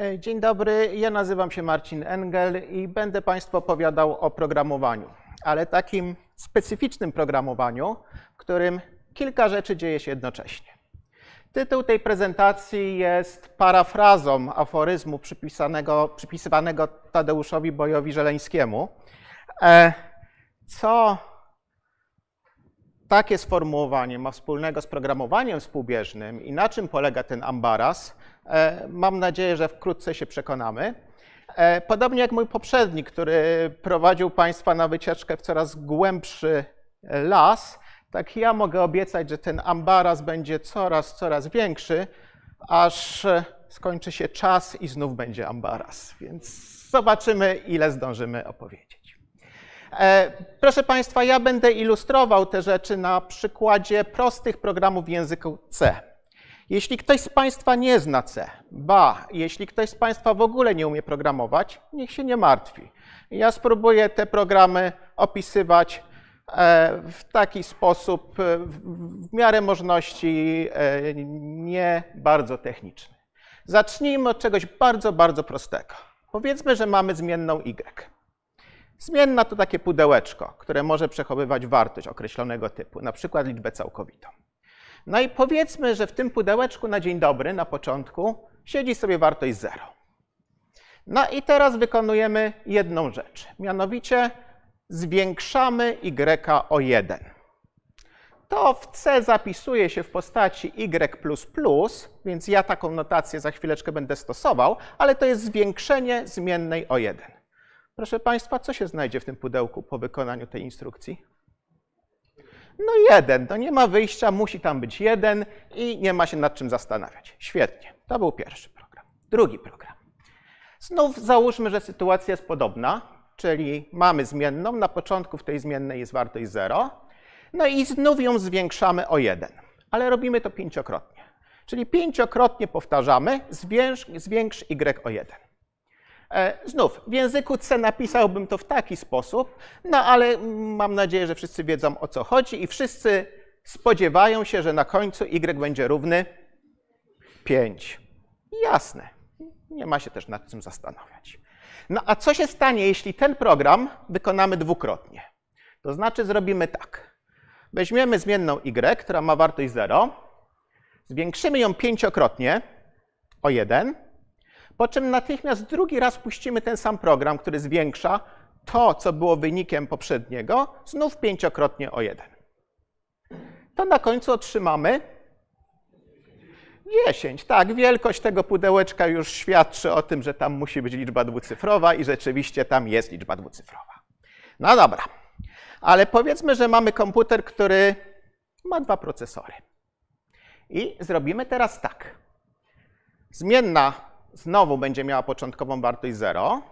E, Dzień dobry, ja nazywam się Marcin Engel i będę Państwu opowiadał o programowaniu, ale takim specyficznym programowaniu, w którym kilka rzeczy dzieje się jednocześnie. Tytuł tej prezentacji jest parafrazą aforyzmu przypisywanego Tadeuszowi Bojowi Żeleńskiemu, e, co takie sformułowanie ma wspólnego z programowaniem współbieżnym i na czym polega ten ambaras, e, mam nadzieję, że wkrótce się przekonamy. E, Podobnie jak mój poprzednik, który prowadził Państwa na wycieczkę w coraz głębszy las, tak ja mogę obiecać, że ten ambaras będzie coraz, coraz większy, aż skończy się czas i znów będzie ambaras. Więc zobaczymy, ile zdążymy opowiedzieć. E, Proszę Państwa, ja będę ilustrował te rzeczy na przykładzie prostych programów w języku C. Jeśli ktoś z Państwa nie zna C, ba, jeśli ktoś z Państwa w ogóle nie umie programować, niech się nie martwi. Ja spróbuję te programy opisywać e, w taki sposób, e, w miarę możliwości, nie bardzo techniczny. Zacznijmy od czegoś bardzo, bardzo prostego. Powiedzmy, że mamy zmienną y. Zmienna to takie pudełeczko, które może przechowywać wartość określonego typu, na przykład liczbę całkowitą. No i powiedzmy, że w tym pudełeczku na dzień dobry, na początku, siedzi sobie wartość 0. No i teraz wykonujemy jedną rzecz, mianowicie zwiększamy y o 1. To w C zapisuje się w postaci y++, więc ja taką notację za chwileczkę będę stosował, ale to jest zwiększenie zmiennej o 1. Proszę Państwa, co się znajdzie w tym pudełku po wykonaniu tej instrukcji? No jeden, to nie ma wyjścia, musi tam być jeden i nie ma się nad czym zastanawiać. Świetnie, to był pierwszy program. Drugi program. Znów załóżmy, że sytuacja jest podobna, czyli mamy zmienną, na początku w tej zmiennej jest wartość 0, no i znów ją zwiększamy o 1, ale robimy to pięciokrotnie. Czyli pięciokrotnie powtarzamy, zwiększ, zwiększ y o 1. E, Znów, w języku C napisałbym to w taki sposób, no ale mam nadzieję, że wszyscy wiedzą o co chodzi i wszyscy spodziewają się, że na końcu y będzie równy 5. Jasne, nie ma się też nad czym zastanawiać. No a co się stanie, jeśli ten program wykonamy dwukrotnie? To znaczy zrobimy tak. Weźmiemy zmienną y, która ma wartość 0, zwiększymy ją pięciokrotnie o 1, po czym natychmiast drugi raz puścimy ten sam program, który zwiększa to, co było wynikiem poprzedniego, znów pięciokrotnie o 1. To na końcu otrzymamy 10. Tak, wielkość tego pudełeczka już świadczy o tym, że tam musi być liczba dwucyfrowa i rzeczywiście tam jest liczba dwucyfrowa. No dobra, ale powiedzmy, że mamy komputer, który ma dwa procesory. I zrobimy teraz tak. Zmienna znowu będzie miała początkową wartość 0.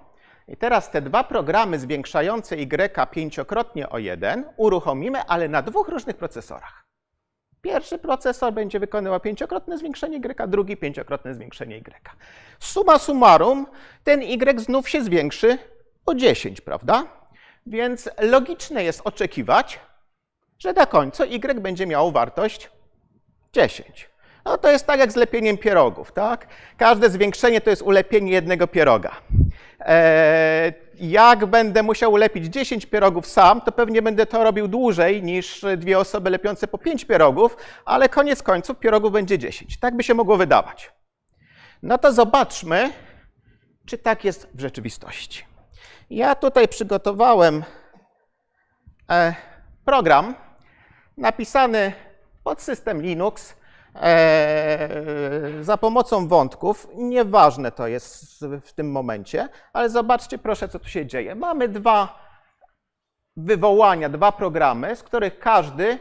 I teraz te dwa programy zwiększające y pięciokrotnie o 1 uruchomimy, ale na dwóch różnych procesorach. Pierwszy procesor będzie wykonywał pięciokrotne zwiększenie y, drugi pięciokrotne zwiększenie y. Suma summarum, ten y znów się zwiększy o 10, prawda? Więc logiczne jest oczekiwać, że na końcu y będzie miało wartość 10. No to jest tak jak z lepieniem pierogów, tak? Każde zwiększenie to jest ulepienie jednego pieroga. Eee, jak będę musiał ulepić 10 pierogów sam, to pewnie będę to robił dłużej niż dwie osoby lepiące po 5 pierogów, ale koniec końców pierogów będzie 10. Tak by się mogło wydawać. No to zobaczmy, czy tak jest w rzeczywistości. Ja tutaj przygotowałem e, program napisany pod system Linux e, za pomocą wątków. Nieważne to jest w tym momencie, ale zobaczcie proszę, co tu się dzieje. Mamy dwa wywołania, dwa programy, z których każdy,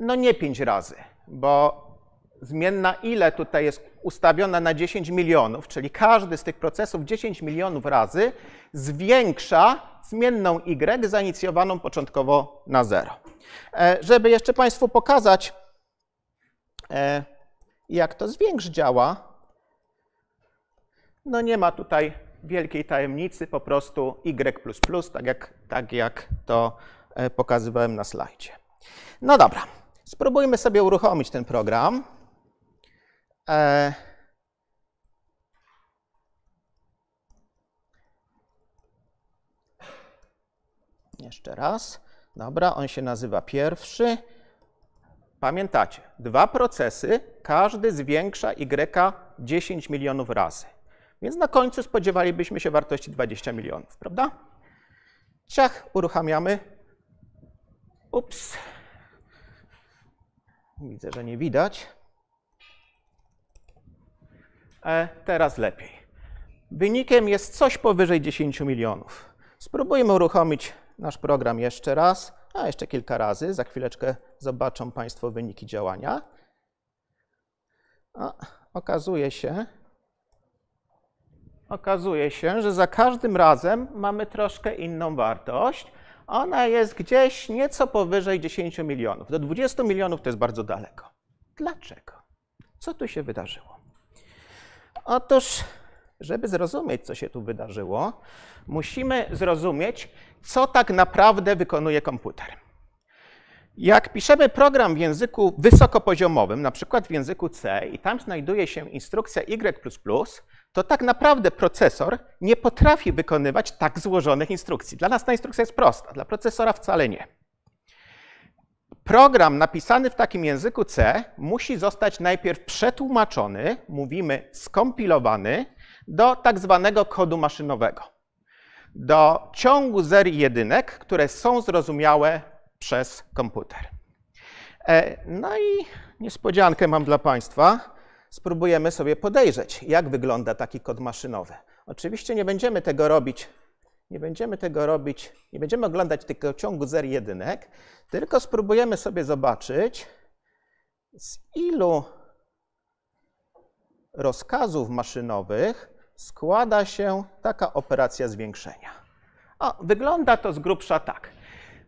no nie pięć razy, bo zmienna ile tutaj jest ustawiona na 10 milionów, czyli każdy z tych procesów 10 milionów razy zwiększa zmienną y zainicjowaną początkowo na 0. E, Żeby jeszcze Państwu pokazać, E, jak to zwiększ działa? No nie ma tutaj wielkiej tajemnicy, po prostu Y++, tak jak, tak jak to e, pokazywałem na slajdzie. No dobra, spróbujmy sobie uruchomić ten program. E, jeszcze raz. Dobra, on się nazywa pierwszy. Pamiętacie, dwa procesy, każdy zwiększa Y 10 milionów razy. Więc na końcu spodziewalibyśmy się wartości 20 milionów, prawda? Ciach, uruchamiamy. Ups. Widzę, że nie widać. E, teraz lepiej. Wynikiem jest coś powyżej 10 milionów. Spróbujmy uruchomić nasz program jeszcze raz, a jeszcze kilka razy. Za chwileczkę zobaczą Państwo wyniki działania. A, okazuje się, okazuje się, że za każdym razem mamy troszkę inną wartość. Ona jest gdzieś nieco powyżej 10 milionów. Do 20 milionów to jest bardzo daleko. Dlaczego? Co tu się wydarzyło? Otóż, żeby zrozumieć, co się tu wydarzyło, musimy zrozumieć, co tak naprawdę wykonuje komputer. Jak piszemy program w języku wysokopoziomowym, na przykład w języku C, i tam znajduje się instrukcja Y, to tak naprawdę procesor nie potrafi wykonywać tak złożonych instrukcji. Dla nas ta instrukcja jest prosta, dla procesora wcale nie. Program napisany w takim języku C musi zostać najpierw przetłumaczony, mówimy skompilowany, do tak zwanego kodu maszynowego. Do ciągu zer i jedynek, które są zrozumiałe przez komputer. E, no i niespodziankę mam dla Państwa. Spróbujemy sobie podejrzeć, jak wygląda taki kod maszynowy. Oczywiście nie będziemy tego robić, nie będziemy tego robić, nie będziemy oglądać tego ciągu zer jedynek, tylko spróbujemy sobie zobaczyć, z ilu rozkazów maszynowych składa się taka operacja zwiększenia. O, wygląda to z grubsza tak.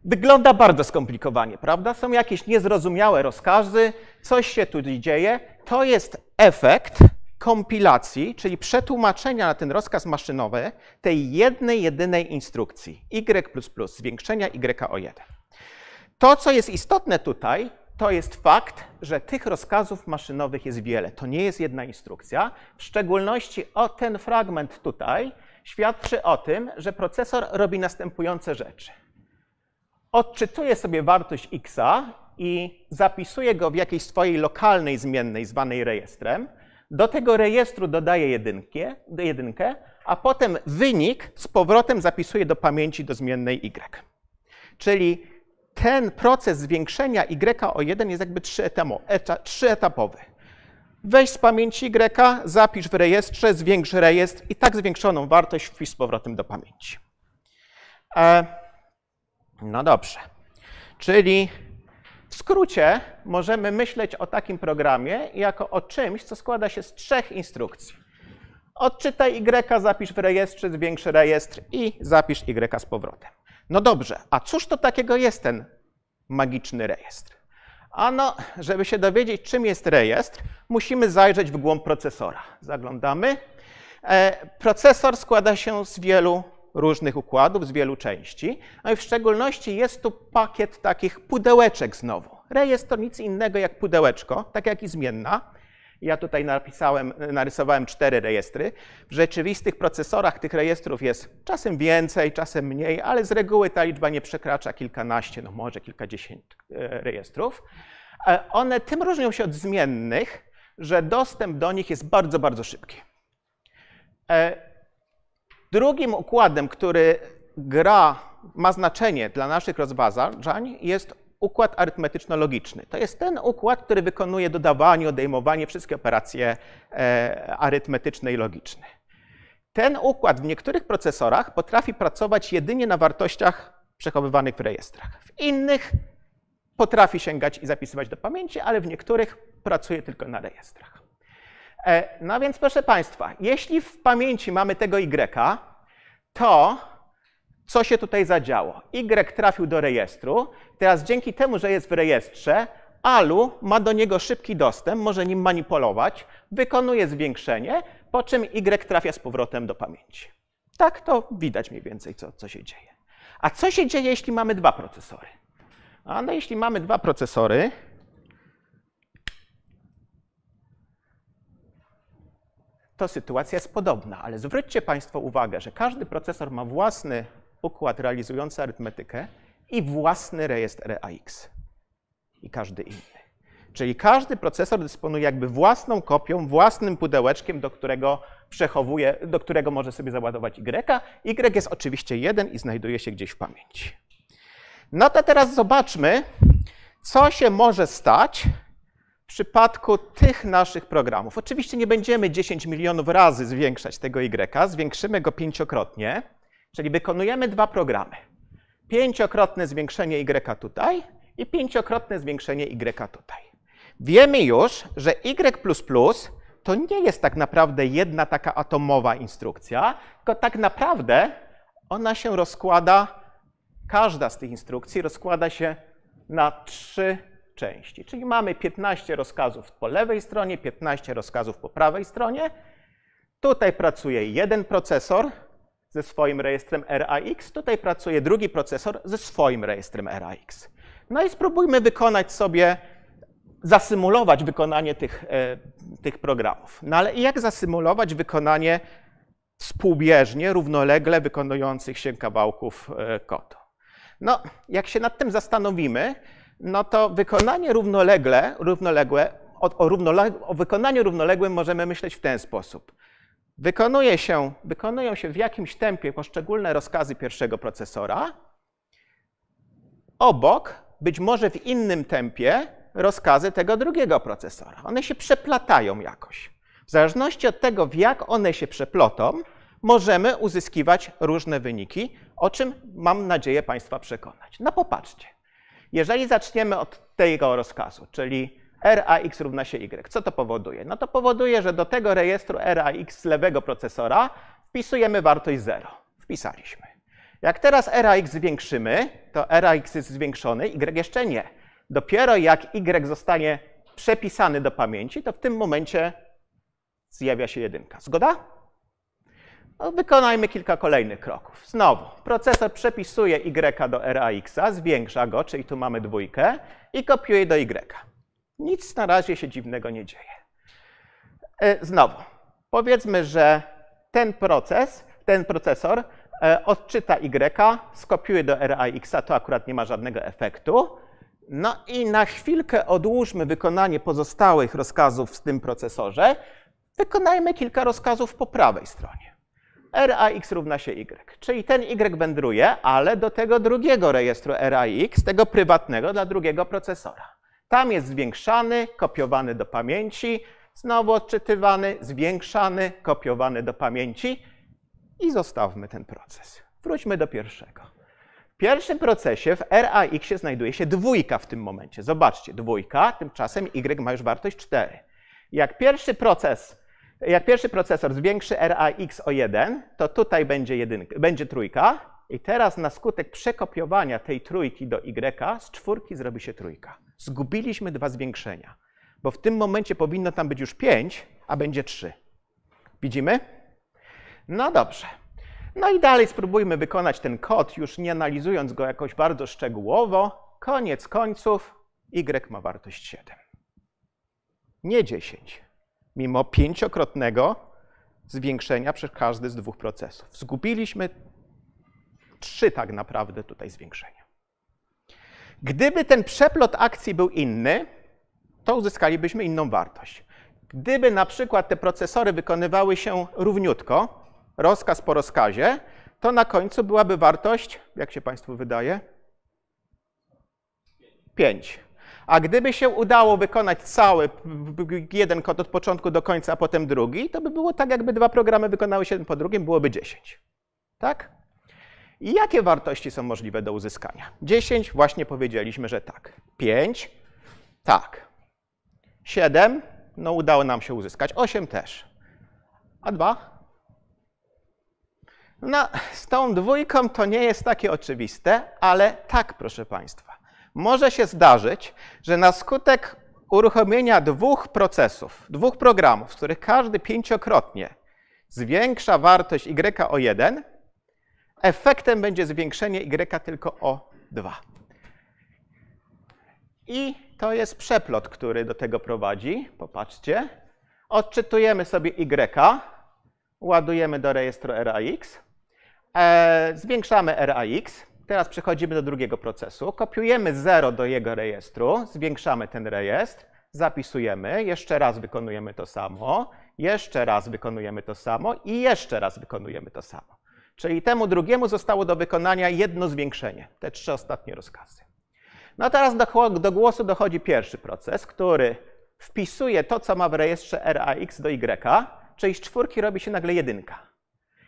Wygląda bardzo skomplikowanie, prawda? Są jakieś niezrozumiałe rozkazy, coś się tu dzieje. To jest efekt kompilacji, czyli przetłumaczenia na ten rozkaz maszynowy tej jednej, jedynej instrukcji y++, zwiększenia y o 1. To, co jest istotne tutaj, to jest fakt, że tych rozkazów maszynowych jest wiele. To nie jest jedna instrukcja. W szczególności o ten fragment tutaj świadczy o tym, że procesor robi następujące rzeczy. Odczytuje sobie wartość x i zapisuje go w jakiejś swojej lokalnej zmiennej zwanej rejestrem. Do tego rejestru dodaje jedynkę, jedynkę, a potem wynik z powrotem zapisuje do pamięci do zmiennej y. Czyli ten proces zwiększenia y o 1 jest jakby trzyetapowy. Weź z pamięci y, zapisz w rejestrze, zwiększ rejestr i tak zwiększoną wartość wpisz z powrotem do pamięci. E, no dobrze. Czyli w skrócie możemy myśleć o takim programie jako o czymś, co składa się z trzech instrukcji. Odczytaj y, zapisz w rejestrze, zwiększ rejestr i zapisz y z powrotem. No dobrze, a cóż to takiego jest ten magiczny rejestr? Ano, żeby się dowiedzieć, czym jest rejestr, musimy zajrzeć w głąb procesora. Zaglądamy. E, procesor składa się z wielu różnych układów, z wielu części. No i w szczególności jest tu pakiet takich pudełeczek znowu. Rejestr to nic innego jak pudełeczko, tak jak i zmienna. Ja tutaj napisałem, narysowałem cztery rejestry. W rzeczywistych procesorach tych rejestrów jest czasem więcej, czasem mniej, ale z reguły ta liczba nie przekracza kilkanaście, no może kilkadziesiąt e, rejestrów. E, one tym różnią się od zmiennych, że dostęp do nich jest bardzo, bardzo szybki. E, drugim układem, który gra ma znaczenie dla naszych rozważań, jest układ arytmetyczno-logiczny. To jest ten układ, który wykonuje dodawanie, odejmowanie, wszystkie operacje e, arytmetyczne i logiczne. Ten układ w niektórych procesorach potrafi pracować jedynie na wartościach przechowywanych w rejestrach. W innych potrafi sięgać i zapisywać do pamięci, ale w niektórych pracuje tylko na rejestrach. E, no więc proszę Państwa, jeśli w pamięci mamy tego Y, to co się tutaj zadziało? Y trafił do rejestru. Teraz dzięki temu, że jest w rejestrze, ALU ma do niego szybki dostęp, może nim manipulować, wykonuje zwiększenie, po czym Y trafia z powrotem do pamięci. Tak to widać mniej więcej, co, co się dzieje. A co się dzieje, jeśli mamy dwa procesory? A no jeśli mamy dwa procesory, to sytuacja jest podobna, ale zwróćcie Państwo uwagę, że każdy procesor ma własny układ realizujący arytmetykę i własny rejestr RAX. I każdy inny. Czyli każdy procesor dysponuje jakby własną kopią, własnym pudełeczkiem, do którego przechowuje, do którego może sobie załadować Y. Y jest oczywiście jeden i znajduje się gdzieś w pamięci. No to teraz zobaczmy, co się może stać w przypadku tych naszych programów. Oczywiście nie będziemy 10 milionów razy zwiększać tego Y, zwiększymy go pięciokrotnie, czyli wykonujemy dwa programy. Pięciokrotne zwiększenie Y tutaj i pięciokrotne zwiększenie Y tutaj. Wiemy już, że Y to nie jest tak naprawdę jedna taka atomowa instrukcja, tylko tak naprawdę ona się rozkłada, każda z tych instrukcji rozkłada się na trzy części. Czyli mamy 15 rozkazów po lewej stronie, 15 rozkazów po prawej stronie. Tutaj pracuje jeden procesor ze swoim rejestrem RAX, tutaj pracuje drugi procesor ze swoim rejestrem RAX. No i spróbujmy wykonać sobie, zasymulować wykonanie tych, e, tych programów. No ale jak zasymulować wykonanie współbieżnie, równolegle wykonujących się kawałków e, kodu? No, jak się nad tym zastanowimy, no to wykonanie równolegle, równoległe, o, o, równoleg o wykonaniu równoległym możemy myśleć w ten sposób. Wykonuje się, wykonują się w jakimś tempie poszczególne rozkazy pierwszego procesora, obok, być może w innym tempie, rozkazy tego drugiego procesora. One się przeplatają jakoś. W zależności od tego, w jak one się przeplotą, możemy uzyskiwać różne wyniki, o czym mam nadzieję Państwa przekonać. No popatrzcie. Jeżeli zaczniemy od tego rozkazu, czyli RAX równa się Y, co to powoduje? No to powoduje, że do tego rejestru RAX z lewego procesora wpisujemy wartość 0. Wpisaliśmy. Jak teraz RAX zwiększymy, to RAX jest zwiększony, Y jeszcze nie. Dopiero jak Y zostanie przepisany do pamięci, to w tym momencie zjawia się jedynka. Zgoda? No, wykonajmy kilka kolejnych kroków. Znowu, procesor przepisuje Y do RAX, zwiększa go, czyli tu mamy dwójkę, i kopiuje do Y. Nic na razie się dziwnego nie dzieje. E, znowu, powiedzmy, że ten proces, ten procesor e, odczyta Y, skopiuje do RAX, to akurat nie ma żadnego efektu. No i na chwilkę odłóżmy wykonanie pozostałych rozkazów w tym procesorze. Wykonajmy kilka rozkazów po prawej stronie. RAX równa się Y. Czyli ten Y wędruje, ale do tego drugiego rejestru RAX, tego prywatnego dla drugiego procesora. Tam jest zwiększany, kopiowany do pamięci, znowu odczytywany, zwiększany, kopiowany do pamięci i zostawmy ten proces. Wróćmy do pierwszego. W pierwszym procesie w RAX znajduje się dwójka w tym momencie. Zobaczcie, dwójka, tymczasem Y ma już wartość 4. Jak pierwszy proces jak pierwszy procesor zwiększy RAX o 1, to tutaj będzie, jedynka, będzie trójka. I teraz na skutek przekopiowania tej trójki do Y z czwórki zrobi się trójka. Zgubiliśmy dwa zwiększenia, bo w tym momencie powinno tam być już 5, a będzie 3. Widzimy? No dobrze. No i dalej spróbujmy wykonać ten kod, już nie analizując go jakoś bardzo szczegółowo. Koniec końców, Y ma wartość 7. Nie 10 mimo pięciokrotnego zwiększenia przez każdy z dwóch procesów. Zgubiliśmy trzy tak naprawdę tutaj zwiększenia. Gdyby ten przeplot akcji był inny, to uzyskalibyśmy inną wartość. Gdyby na przykład te procesory wykonywały się równiutko, rozkaz po rozkazie, to na końcu byłaby wartość, jak się Państwu wydaje? 5. A gdyby się udało wykonać cały jeden kod od początku do końca, a potem drugi, to by było tak, jakby dwa programy wykonały się po drugim, byłoby 10. Tak? I jakie wartości są możliwe do uzyskania? 10, właśnie powiedzieliśmy, że tak. 5, tak. 7, no udało nam się uzyskać. 8 też. A 2? No, z tą dwójką to nie jest takie oczywiste, ale tak, proszę Państwa może się zdarzyć, że na skutek uruchomienia dwóch procesów, dwóch programów, z których każdy pięciokrotnie zwiększa wartość y o 1, efektem będzie zwiększenie y tylko o 2. I to jest przeplot, który do tego prowadzi. Popatrzcie. Odczytujemy sobie y, ładujemy do rejestru RAX, E, zwiększamy RAX. Teraz przechodzimy do drugiego procesu. Kopiujemy 0 do jego rejestru, zwiększamy ten rejestr, zapisujemy, jeszcze raz wykonujemy to samo, jeszcze raz wykonujemy to samo i jeszcze raz wykonujemy to samo. Czyli temu drugiemu zostało do wykonania jedno zwiększenie, te trzy ostatnie rozkazy. No teraz do, do głosu dochodzi pierwszy proces, który wpisuje to, co ma w rejestrze RAX do Y, czyli z czwórki robi się nagle jedynka.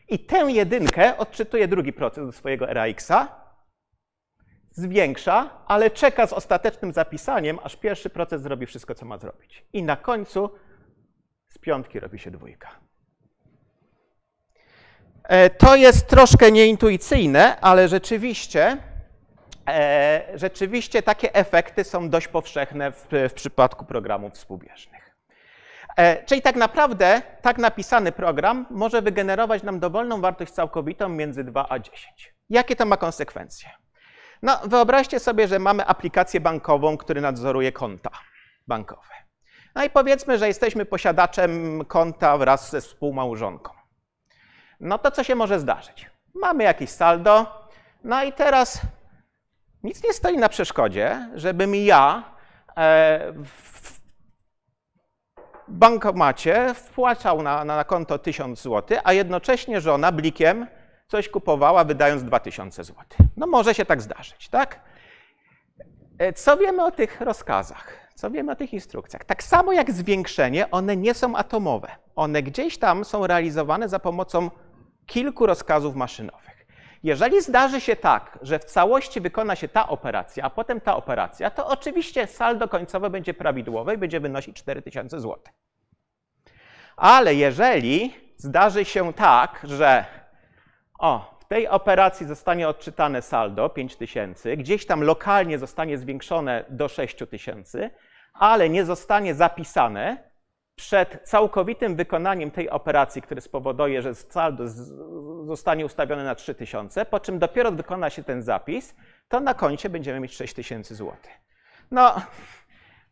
I tę jedynkę odczytuje drugi proces do swojego RAX-a, zwiększa, ale czeka z ostatecznym zapisaniem, aż pierwszy proces zrobi wszystko, co ma zrobić. I na końcu z piątki robi się dwójka. E, to jest troszkę nieintuicyjne, ale rzeczywiście, e, rzeczywiście takie efekty są dość powszechne w, w przypadku programów współbieżnych. E, czyli tak naprawdę tak napisany program może wygenerować nam dowolną wartość całkowitą między 2 a 10. Jakie to ma konsekwencje? No, wyobraźcie sobie, że mamy aplikację bankową, która nadzoruje konta bankowe. No i powiedzmy, że jesteśmy posiadaczem konta wraz ze współmałżonką. No to co się może zdarzyć? Mamy jakieś saldo, no i teraz nic nie stoi na przeszkodzie, żebym ja e, w bankomacie wpłacał na, na konto 1000 zł, a jednocześnie żona blikiem coś kupowała, wydając 2000 zł. No może się tak zdarzyć, tak? E, co wiemy o tych rozkazach? Co wiemy o tych instrukcjach? Tak samo jak zwiększenie, one nie są atomowe. One gdzieś tam są realizowane za pomocą kilku rozkazów maszynowych. Jeżeli zdarzy się tak, że w całości wykona się ta operacja, a potem ta operacja, to oczywiście saldo końcowe będzie prawidłowe i będzie wynosić 4000 zł. Ale jeżeli zdarzy się tak, że o, w tej operacji zostanie odczytane saldo 5000, gdzieś tam lokalnie zostanie zwiększone do 6000, ale nie zostanie zapisane przed całkowitym wykonaniem tej operacji, które spowoduje, że saldo zostanie ustawione na 3000, po czym dopiero wykona się ten zapis, to na koncie będziemy mieć 6000 zł. No,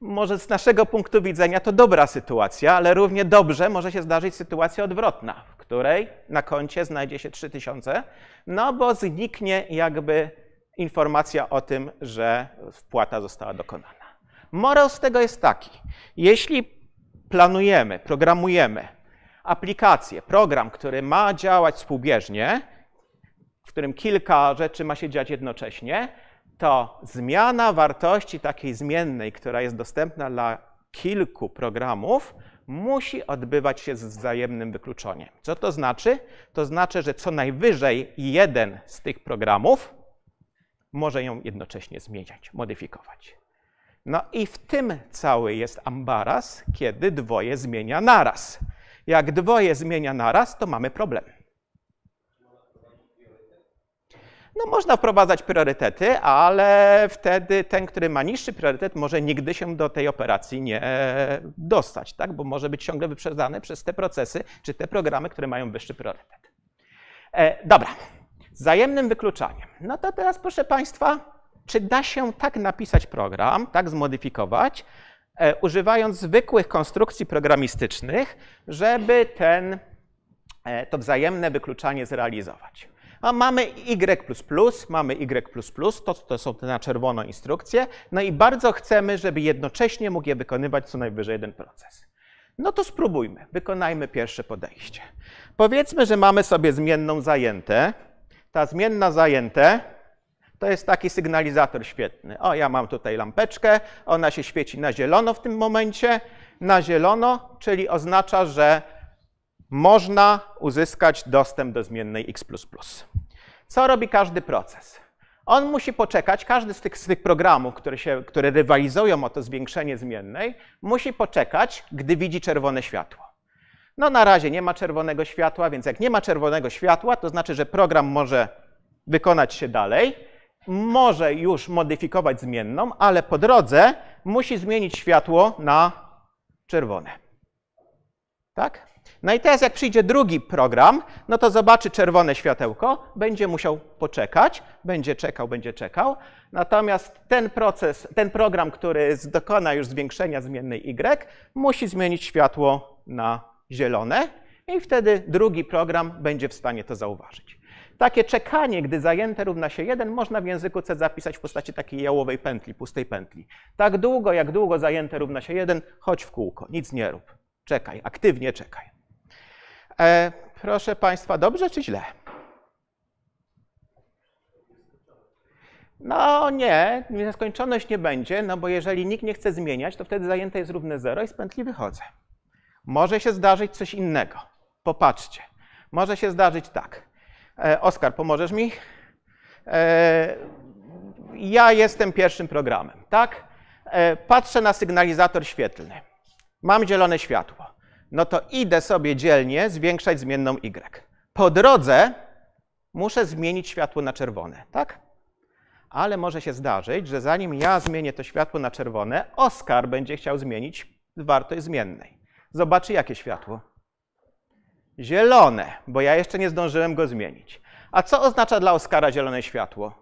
może z naszego punktu widzenia to dobra sytuacja, ale równie dobrze może się zdarzyć sytuacja odwrotna, w której na koncie znajdzie się 3000, no bo zniknie jakby informacja o tym, że wpłata została dokonana. Morał z tego jest taki, jeśli planujemy, programujemy aplikację, program, który ma działać współbieżnie, w którym kilka rzeczy ma się dziać jednocześnie, to zmiana wartości takiej zmiennej, która jest dostępna dla kilku programów, musi odbywać się z wzajemnym wykluczeniem. Co to znaczy? To znaczy, że co najwyżej jeden z tych programów może ją jednocześnie zmieniać, modyfikować. No i w tym cały jest ambaras, kiedy dwoje zmienia naraz. Jak dwoje zmienia naraz, to mamy problem. No można wprowadzać priorytety, ale wtedy ten, który ma niższy priorytet, może nigdy się do tej operacji nie dostać, tak? bo może być ciągle wyprzedzany przez te procesy czy te programy, które mają wyższy priorytet. E, dobra, wzajemnym wykluczaniem. No to teraz proszę Państwa, czy da się tak napisać program, tak zmodyfikować, e, używając zwykłych konstrukcji programistycznych, żeby ten, e, to wzajemne wykluczanie zrealizować? A mamy Y++, mamy Y++, to, to są te na czerwono instrukcje, no i bardzo chcemy, żeby jednocześnie mógł je wykonywać co najwyżej jeden proces. No to spróbujmy, wykonajmy pierwsze podejście. Powiedzmy, że mamy sobie zmienną zajęte. Ta zmienna zajęte to jest taki sygnalizator świetny. O, ja mam tutaj lampeczkę, ona się świeci na zielono w tym momencie. Na zielono, czyli oznacza, że można uzyskać dostęp do zmiennej x. Co robi każdy proces? On musi poczekać, każdy z tych, z tych programów, które, się, które rywalizują o to zwiększenie zmiennej, musi poczekać, gdy widzi czerwone światło. No na razie nie ma czerwonego światła, więc jak nie ma czerwonego światła, to znaczy, że program może wykonać się dalej, może już modyfikować zmienną, ale po drodze musi zmienić światło na czerwone. Tak? No i teraz jak przyjdzie drugi program, no to zobaczy czerwone światełko, będzie musiał poczekać, będzie czekał, będzie czekał. Natomiast ten proces, ten program, który dokona już zwiększenia zmiennej y, musi zmienić światło na zielone i wtedy drugi program będzie w stanie to zauważyć. Takie czekanie, gdy zajęte równa się 1, można w języku C zapisać w postaci takiej jałowej pętli, pustej pętli. Tak długo, jak długo zajęte równa się 1, chodź w kółko, nic nie rób. Czekaj, aktywnie czekaj. E, proszę Państwa, dobrze czy źle? No nie, nieskończoność nie będzie, no bo jeżeli nikt nie chce zmieniać, to wtedy zajęte jest równe 0 i z pętli wychodzę. Może się zdarzyć coś innego. Popatrzcie. Może się zdarzyć tak. E, Oskar, pomożesz mi? E, ja jestem pierwszym programem, tak? E, patrzę na sygnalizator świetlny. Mam zielone światło. No to idę sobie dzielnie zwiększać zmienną y. Po drodze muszę zmienić światło na czerwone, tak? Ale może się zdarzyć, że zanim ja zmienię to światło na czerwone, Oskar będzie chciał zmienić wartość zmiennej. Zobaczy, jakie światło. Zielone, bo ja jeszcze nie zdążyłem go zmienić. A co oznacza dla Oskara zielone światło?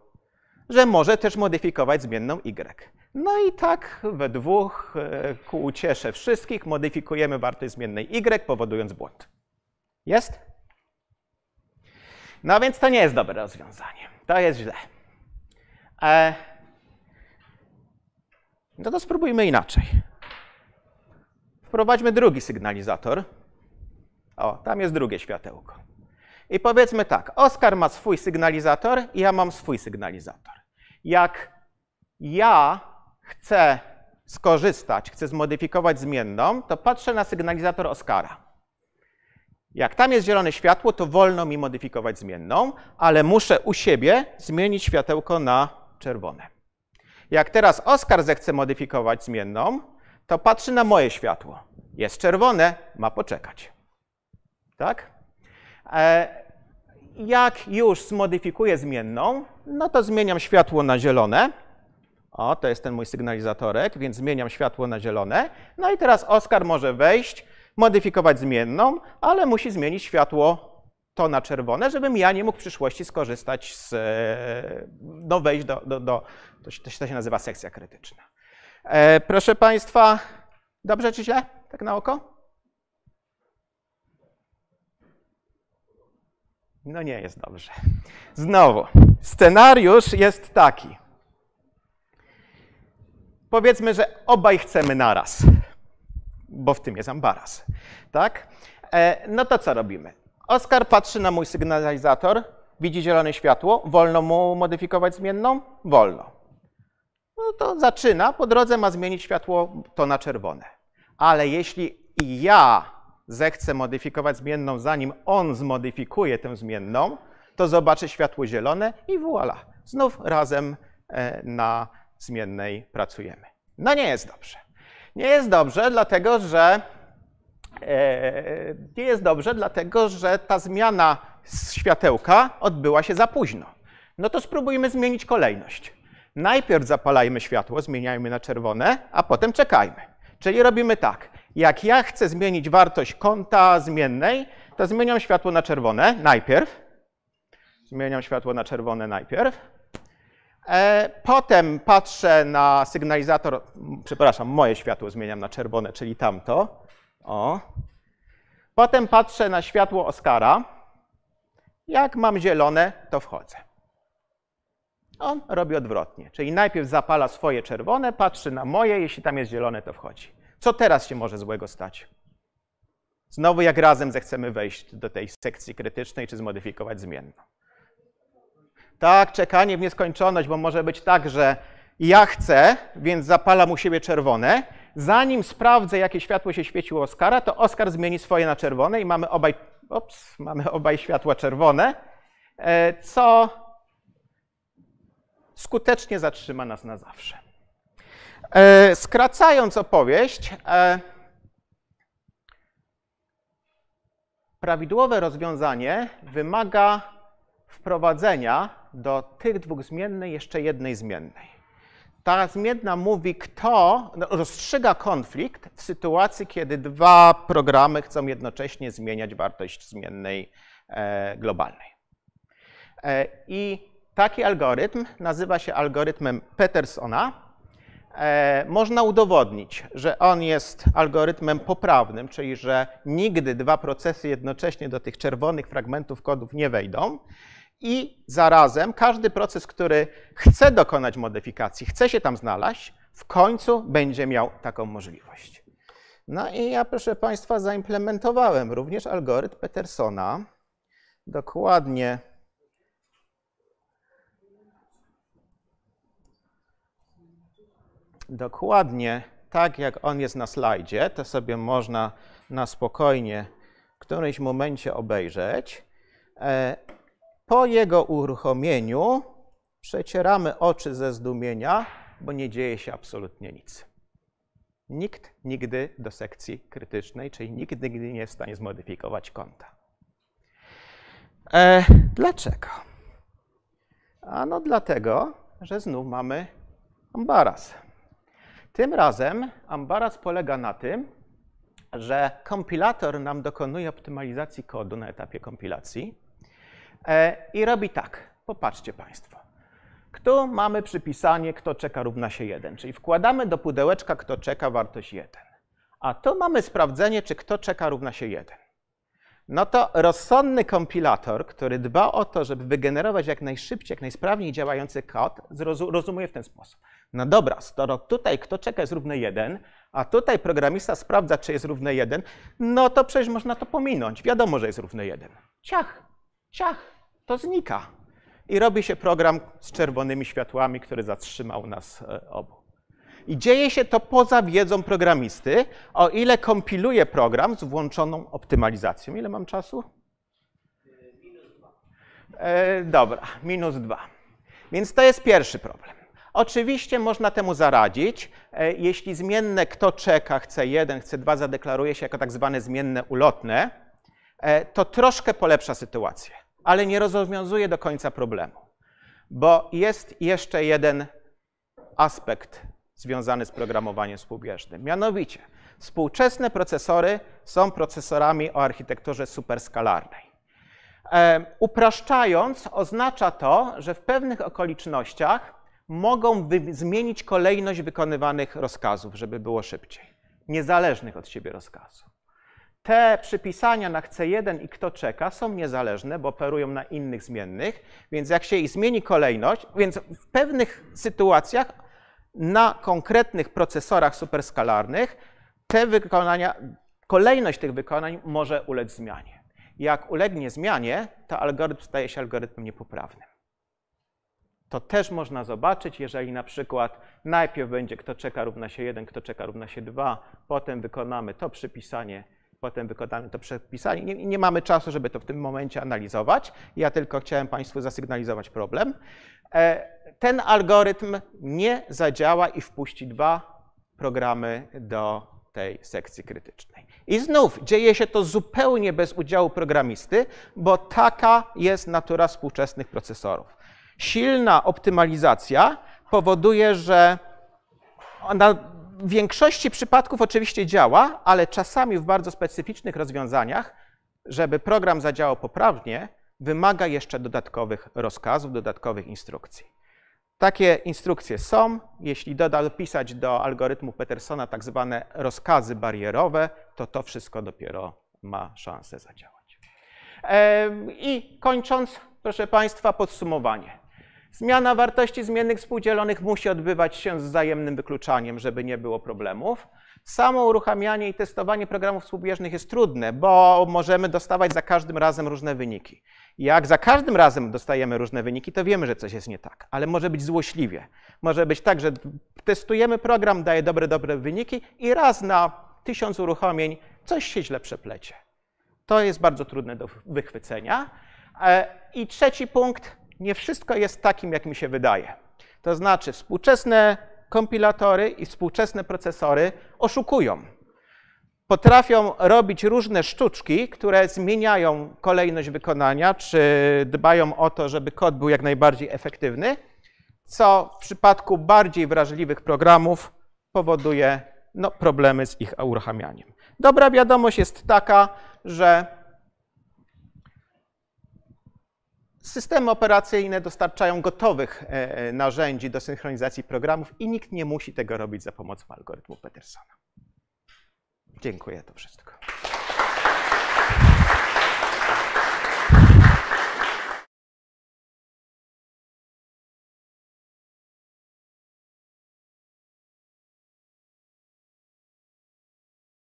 Że może też modyfikować zmienną y. No i tak we dwóch, e, ku uciesze wszystkich, modyfikujemy wartość zmiennej y, powodując błąd. Jest? No więc to nie jest dobre rozwiązanie. To jest źle. E... No to spróbujmy inaczej. Wprowadźmy drugi sygnalizator. O, tam jest drugie światełko. I powiedzmy tak, Oskar ma swój sygnalizator i ja mam swój sygnalizator. Jak ja chcę skorzystać, chcę zmodyfikować zmienną, to patrzę na sygnalizator Oskara. Jak tam jest zielone światło, to wolno mi modyfikować zmienną, ale muszę u siebie zmienić światełko na czerwone. Jak teraz Oskar zechce modyfikować zmienną, to patrzy na moje światło. Jest czerwone, ma poczekać. Tak? E, jak już zmodyfikuję zmienną, no to zmieniam światło na zielone. O, to jest ten mój sygnalizatorek, więc zmieniam światło na zielone. No i teraz Oskar może wejść, modyfikować zmienną, ale musi zmienić światło to na czerwone, żebym ja nie mógł w przyszłości skorzystać z, e, no wejść do, do, do to, się, to się nazywa sekcja krytyczna. E, proszę Państwa, dobrze czy źle? Tak na oko? No nie jest dobrze. Znowu, scenariusz jest taki. Powiedzmy, że obaj chcemy naraz, bo w tym jest ambaras. Tak? E, no to co robimy? Oskar patrzy na mój sygnalizator, widzi zielone światło, wolno mu modyfikować zmienną? Wolno. No to zaczyna, po drodze ma zmienić światło to na czerwone. Ale jeśli ja zechcę modyfikować zmienną, zanim on zmodyfikuje tę zmienną, to zobaczy światło zielone i voilà, znów razem e, na zmiennej pracujemy. No nie jest dobrze. Nie jest dobrze, dlatego że e, nie jest dobrze, dlatego że ta zmiana światełka odbyła się za późno. No to spróbujmy zmienić kolejność. Najpierw zapalajmy światło, zmieniajmy na czerwone, a potem czekajmy. Czyli robimy tak. Jak ja chcę zmienić wartość kąta zmiennej, to zmieniam światło na czerwone najpierw. Zmieniam światło na czerwone najpierw. E, potem patrzę na sygnalizator, przepraszam, moje światło zmieniam na czerwone, czyli tamto. O. Potem patrzę na światło Oskara. Jak mam zielone, to wchodzę. On robi odwrotnie, czyli najpierw zapala swoje czerwone, patrzy na moje, jeśli tam jest zielone, to wchodzi. Co teraz się może złego stać? Znowu jak razem zechcemy wejść do tej sekcji krytycznej czy zmodyfikować zmienną. Tak, czekanie w nieskończoność, bo może być tak, że ja chcę, więc zapalam u siebie czerwone. Zanim sprawdzę, jakie światło się świeciło Oskara, to Oskar zmieni swoje na czerwone i mamy obaj, ops, mamy obaj światła czerwone, e, co skutecznie zatrzyma nas na zawsze. E, skracając opowieść, e, prawidłowe rozwiązanie wymaga wprowadzenia do tych dwóch zmiennych jeszcze jednej zmiennej. Ta zmienna mówi, kto no, rozstrzyga konflikt w sytuacji, kiedy dwa programy chcą jednocześnie zmieniać wartość zmiennej e, globalnej. I taki algorytm nazywa się algorytmem Petersona można udowodnić, że on jest algorytmem poprawnym, czyli że nigdy dwa procesy jednocześnie do tych czerwonych fragmentów kodów nie wejdą. I zarazem każdy proces, który chce dokonać modyfikacji, chce się tam znaleźć, w końcu będzie miał taką możliwość. No i ja, proszę Państwa, zaimplementowałem również algorytm Petersona. Dokładnie dokładnie tak, jak on jest na slajdzie. To sobie można na spokojnie w którymś momencie obejrzeć. E, po jego uruchomieniu przecieramy oczy ze zdumienia, bo nie dzieje się absolutnie nic. Nikt nigdy do sekcji krytycznej, czyli nikt nigdy nie jest w stanie zmodyfikować konta. E, dlaczego? Ano dlatego, że znów mamy ambaras. Tym razem ambaras polega na tym, że kompilator nam dokonuje optymalizacji kodu na etapie kompilacji e, i robi tak. Popatrzcie Państwo. Tu mamy przypisanie, kto czeka równa się 1, czyli wkładamy do pudełeczka, kto czeka wartość 1. A tu mamy sprawdzenie, czy kto czeka równa się 1. No to rozsądny kompilator, który dba o to, żeby wygenerować jak najszybciej, jak najsprawniej działający kod, rozumuje w ten sposób. No dobra, skoro tutaj kto czeka jest równy 1, a tutaj programista sprawdza, czy jest równy 1, no to przecież można to pominąć. Wiadomo, że jest równy 1. Ciach, ciach, to znika. I robi się program z czerwonymi światłami, który zatrzymał nas e, obu. I dzieje się to poza wiedzą programisty, o ile kompiluje program z włączoną optymalizacją. Ile mam czasu? Minus dwa. E, dobra, minus dwa. Więc to jest pierwszy problem. Oczywiście można temu zaradzić. E, jeśli zmienne kto czeka, chce 1, chce 2, zadeklaruje się jako tak zwane zmienne ulotne, e, to troszkę polepsza sytuację, ale nie rozwiązuje do końca problemu. Bo jest jeszcze jeden aspekt związany z programowaniem współbieżnym. Mianowicie, współczesne procesory są procesorami o architekturze superskalarnej. E, upraszczając, oznacza to, że w pewnych okolicznościach mogą zmienić kolejność wykonywanych rozkazów, żeby było szybciej, niezależnych od siebie rozkazów. Te przypisania na chce jeden i kto czeka są niezależne, bo operują na innych zmiennych, więc jak się ich zmieni kolejność, więc w pewnych sytuacjach na konkretnych procesorach superskalarnych te wykonania, kolejność tych wykonań może ulec zmianie. Jak ulegnie zmianie, to algorytm staje się algorytmem niepoprawnym. To też można zobaczyć, jeżeli na przykład najpierw będzie kto czeka równa się 1, kto czeka równa się 2, potem wykonamy to przypisanie, potem wykonamy to przepisanie. Nie, nie, mamy czasu, żeby to w tym momencie analizować. Ja tylko chciałem Państwu zasygnalizować problem. E, ten algorytm nie zadziała i wpuści dwa programy do tej sekcji krytycznej. I znów dzieje się to zupełnie bez udziału programisty, bo taka jest natura współczesnych procesorów. Silna optymalizacja powoduje, że ona w większości przypadków oczywiście działa, ale czasami w bardzo specyficznych rozwiązaniach, żeby program zadziałał poprawnie, wymaga jeszcze dodatkowych rozkazów, dodatkowych instrukcji. Takie instrukcje są. Jeśli dopisać do algorytmu Petersona tak zwane rozkazy barierowe, to to wszystko dopiero ma szansę zadziałać. I kończąc, proszę Państwa, podsumowanie. Zmiana wartości zmiennych współdzielonych musi odbywać się z wzajemnym wykluczaniem, żeby nie było problemów. Samo uruchamianie i testowanie programów współbieżnych jest trudne, bo możemy dostawać za każdym razem różne wyniki. Jak za każdym razem dostajemy różne wyniki, to wiemy, że coś jest nie tak, ale może być złośliwie. Może być tak, że testujemy program, daje dobre, dobre wyniki i raz na tysiąc uruchomień coś się źle przeplecie. To jest bardzo trudne do wychwycenia. E, I trzeci punkt, nie wszystko jest takim, jak mi się wydaje. To znaczy, współczesne kompilatory i współczesne procesory oszukują. Potrafią robić różne sztuczki, które zmieniają kolejność wykonania, czy dbają o to, żeby kod był jak najbardziej efektywny, co w przypadku bardziej wrażliwych programów powoduje no, problemy z ich uruchamianiem. Dobra wiadomość jest taka, że Systemy operacyjne dostarczają gotowych e, e, narzędzi do synchronizacji programów i nikt nie musi tego robić za pomocą algorytmu Petersona. Dziękuję, to wszystko.